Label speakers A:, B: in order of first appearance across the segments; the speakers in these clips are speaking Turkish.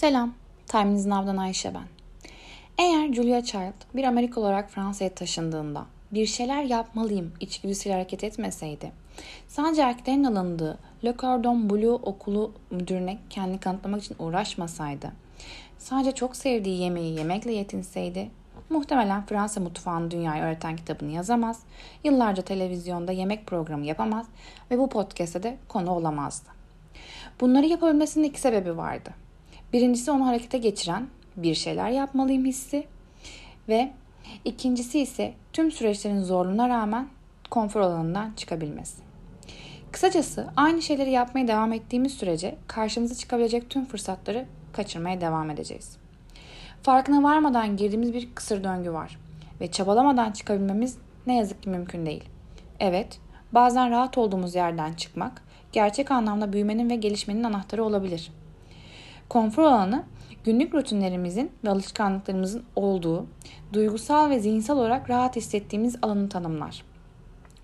A: Selam, Times Now'dan Ayşe ben. Eğer Julia Child bir Amerika olarak Fransa'ya taşındığında bir şeyler yapmalıyım içgüdüsüyle hareket etmeseydi, sadece erkeklerin alındığı Le Cordon Bleu okulu müdürüne kendini kanıtlamak için uğraşmasaydı, sadece çok sevdiği yemeği yemekle yetinseydi, muhtemelen Fransa mutfağını dünyaya öğreten kitabını yazamaz, yıllarca televizyonda yemek programı yapamaz ve bu podcast'te de konu olamazdı. Bunları yapabilmesinin iki sebebi vardı. Birincisi onu harekete geçiren bir şeyler yapmalıyım hissi ve ikincisi ise tüm süreçlerin zorluğuna rağmen konfor alanından çıkabilmesi. Kısacası aynı şeyleri yapmaya devam ettiğimiz sürece karşımıza çıkabilecek tüm fırsatları kaçırmaya devam edeceğiz. Farkına varmadan girdiğimiz bir kısır döngü var ve çabalamadan çıkabilmemiz ne yazık ki mümkün değil. Evet, bazen rahat olduğumuz yerden çıkmak gerçek anlamda büyümenin ve gelişmenin anahtarı olabilir. Konfor alanı günlük rutinlerimizin ve alışkanlıklarımızın olduğu, duygusal ve zihinsel olarak rahat hissettiğimiz alanı tanımlar.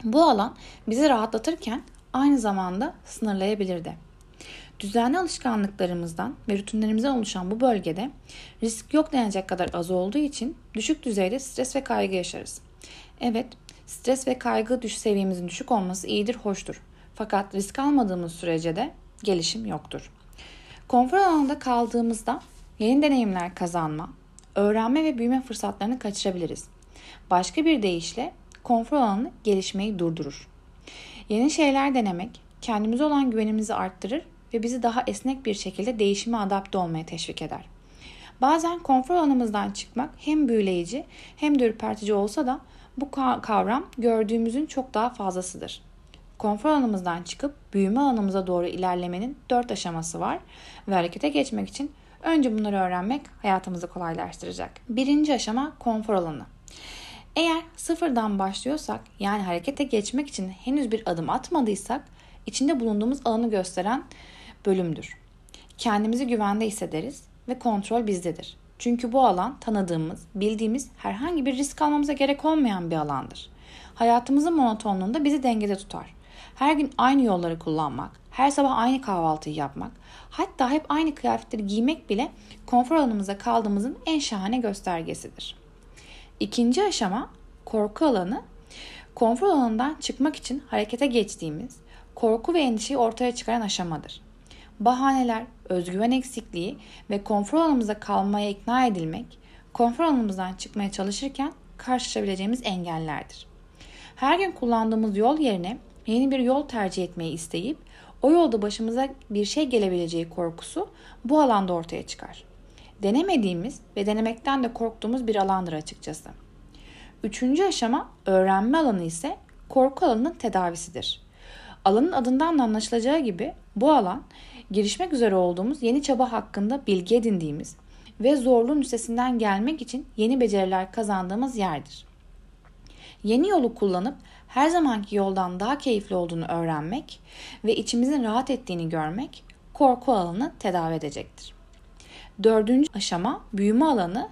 A: Bu alan bizi rahatlatırken aynı zamanda sınırlayabilir de. Düzenli alışkanlıklarımızdan ve rutinlerimizden oluşan bu bölgede risk yok denecek kadar az olduğu için düşük düzeyde stres ve kaygı yaşarız. Evet, stres ve kaygı düş seviyemizin düşük olması iyidir, hoştur. Fakat risk almadığımız sürece de gelişim yoktur. Konfor alanında kaldığımızda yeni deneyimler kazanma, öğrenme ve büyüme fırsatlarını kaçırabiliriz. Başka bir deyişle konfor alanı gelişmeyi durdurur. Yeni şeyler denemek kendimize olan güvenimizi arttırır ve bizi daha esnek bir şekilde değişime adapte olmaya teşvik eder. Bazen konfor alanımızdan çıkmak hem büyüleyici hem de ürpertici olsa da bu kavram gördüğümüzün çok daha fazlasıdır. Konfor alanımızdan çıkıp büyüme alanımıza doğru ilerlemenin dört aşaması var ve harekete geçmek için önce bunları öğrenmek hayatımızı kolaylaştıracak. Birinci aşama konfor alanı. Eğer sıfırdan başlıyorsak yani harekete geçmek için henüz bir adım atmadıysak içinde bulunduğumuz alanı gösteren bölümdür. Kendimizi güvende hissederiz ve kontrol bizdedir. Çünkü bu alan tanıdığımız, bildiğimiz herhangi bir risk almamıza gerek olmayan bir alandır. Hayatımızın monotonluğunda bizi dengede tutar. Her gün aynı yolları kullanmak, her sabah aynı kahvaltıyı yapmak, hatta hep aynı kıyafetleri giymek bile konfor alanımıza kaldığımızın en şahane göstergesidir. İkinci aşama korku alanı. Konfor alanından çıkmak için harekete geçtiğimiz, korku ve endişeyi ortaya çıkaran aşamadır. Bahaneler, özgüven eksikliği ve konfor alanımıza kalmaya ikna edilmek, konfor alanımızdan çıkmaya çalışırken karşılaşabileceğimiz engellerdir. Her gün kullandığımız yol yerine yeni bir yol tercih etmeyi isteyip o yolda başımıza bir şey gelebileceği korkusu bu alanda ortaya çıkar. Denemediğimiz ve denemekten de korktuğumuz bir alandır açıkçası. Üçüncü aşama öğrenme alanı ise korku alanının tedavisidir. Alanın adından da anlaşılacağı gibi bu alan girişmek üzere olduğumuz yeni çaba hakkında bilgi edindiğimiz ve zorluğun üstesinden gelmek için yeni beceriler kazandığımız yerdir. Yeni yolu kullanıp her zamanki yoldan daha keyifli olduğunu öğrenmek ve içimizin rahat ettiğini görmek korku alanını tedavi edecektir. Dördüncü aşama büyüme alanı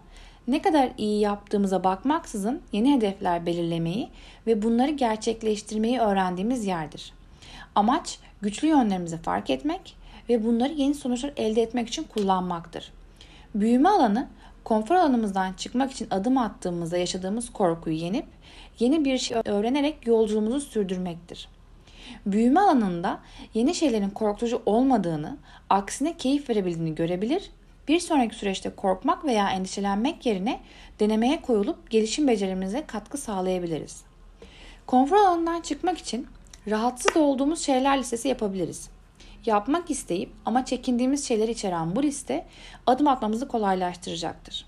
A: ne kadar iyi yaptığımıza bakmaksızın yeni hedefler belirlemeyi ve bunları gerçekleştirmeyi öğrendiğimiz yerdir. Amaç güçlü yönlerimizi fark etmek ve bunları yeni sonuçlar elde etmek için kullanmaktır. Büyüme alanı konfor alanımızdan çıkmak için adım attığımızda yaşadığımız korkuyu yenip yeni bir şey öğrenerek yolculuğumuzu sürdürmektir. Büyüme alanında yeni şeylerin korkutucu olmadığını, aksine keyif verebildiğini görebilir, bir sonraki süreçte korkmak veya endişelenmek yerine denemeye koyulup gelişim becerimize katkı sağlayabiliriz. Konfor alanından çıkmak için rahatsız olduğumuz şeyler listesi yapabiliriz. Yapmak isteyip ama çekindiğimiz şeyler içeren bu liste adım atmamızı kolaylaştıracaktır.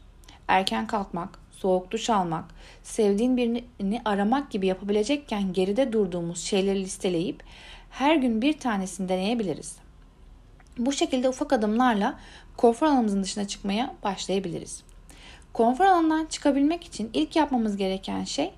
A: Erken kalkmak, soğuk duş almak, sevdiğin birini aramak gibi yapabilecekken geride durduğumuz şeyleri listeleyip her gün bir tanesini deneyebiliriz. Bu şekilde ufak adımlarla konfor alanımızın dışına çıkmaya başlayabiliriz. Konfor alanından çıkabilmek için ilk yapmamız gereken şey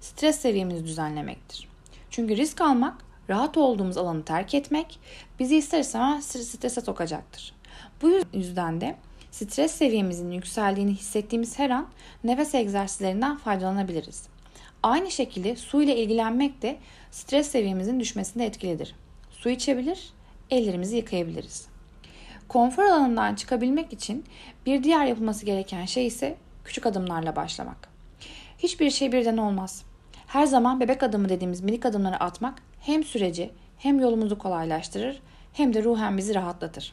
A: stres seviyemizi düzenlemektir. Çünkü risk almak, rahat olduğumuz alanı terk etmek bizi ister istemez strese sokacaktır. Bu yüzden de stres seviyemizin yükseldiğini hissettiğimiz her an nefes egzersizlerinden faydalanabiliriz. Aynı şekilde su ile ilgilenmek de stres seviyemizin düşmesinde etkilidir. Su içebilir, ellerimizi yıkayabiliriz. Konfor alanından çıkabilmek için bir diğer yapılması gereken şey ise küçük adımlarla başlamak. Hiçbir şey birden olmaz. Her zaman bebek adımı dediğimiz minik adımları atmak hem süreci hem yolumuzu kolaylaştırır hem de ruhen bizi rahatlatır.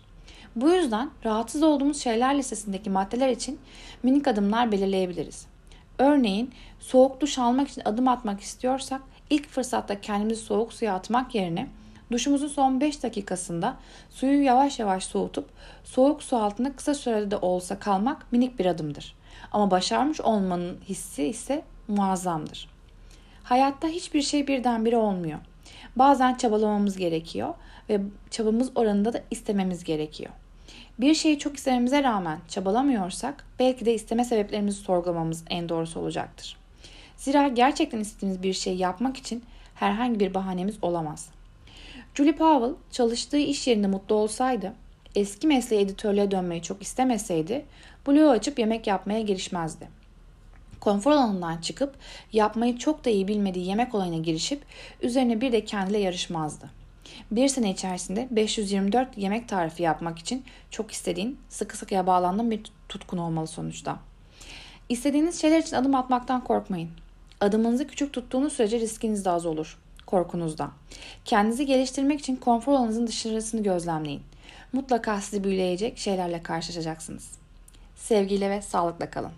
A: Bu yüzden rahatsız olduğumuz şeyler listesindeki maddeler için minik adımlar belirleyebiliriz. Örneğin soğuk duş almak için adım atmak istiyorsak ilk fırsatta kendimizi soğuk suya atmak yerine duşumuzun son 5 dakikasında suyu yavaş yavaş soğutup soğuk su altında kısa sürede de olsa kalmak minik bir adımdır. Ama başarmış olmanın hissi ise muazzamdır. Hayatta hiçbir şey birdenbire olmuyor. Bazen çabalamamız gerekiyor ve çabamız oranında da istememiz gerekiyor. Bir şeyi çok istememize rağmen çabalamıyorsak belki de isteme sebeplerimizi sorgulamamız en doğrusu olacaktır. Zira gerçekten istediğimiz bir şey yapmak için herhangi bir bahanemiz olamaz. Julie Powell çalıştığı iş yerinde mutlu olsaydı, eski mesleği editörlüğe dönmeyi çok istemeseydi, Blue'u açıp yemek yapmaya girişmezdi. Konfor alanından çıkıp yapmayı çok da iyi bilmediği yemek olayına girişip üzerine bir de kendiyle yarışmazdı. Bir sene içerisinde 524 yemek tarifi yapmak için çok istediğin, sıkı sıkıya bağlandığın bir tutkun olmalı sonuçta. İstediğiniz şeyler için adım atmaktan korkmayın. Adımınızı küçük tuttuğunuz sürece riskiniz de az olur. Korkunuzda. Kendinizi geliştirmek için konfor alanınızın dışarısını gözlemleyin. Mutlaka sizi büyüleyecek şeylerle karşılaşacaksınız. Sevgiyle ve sağlıkla kalın.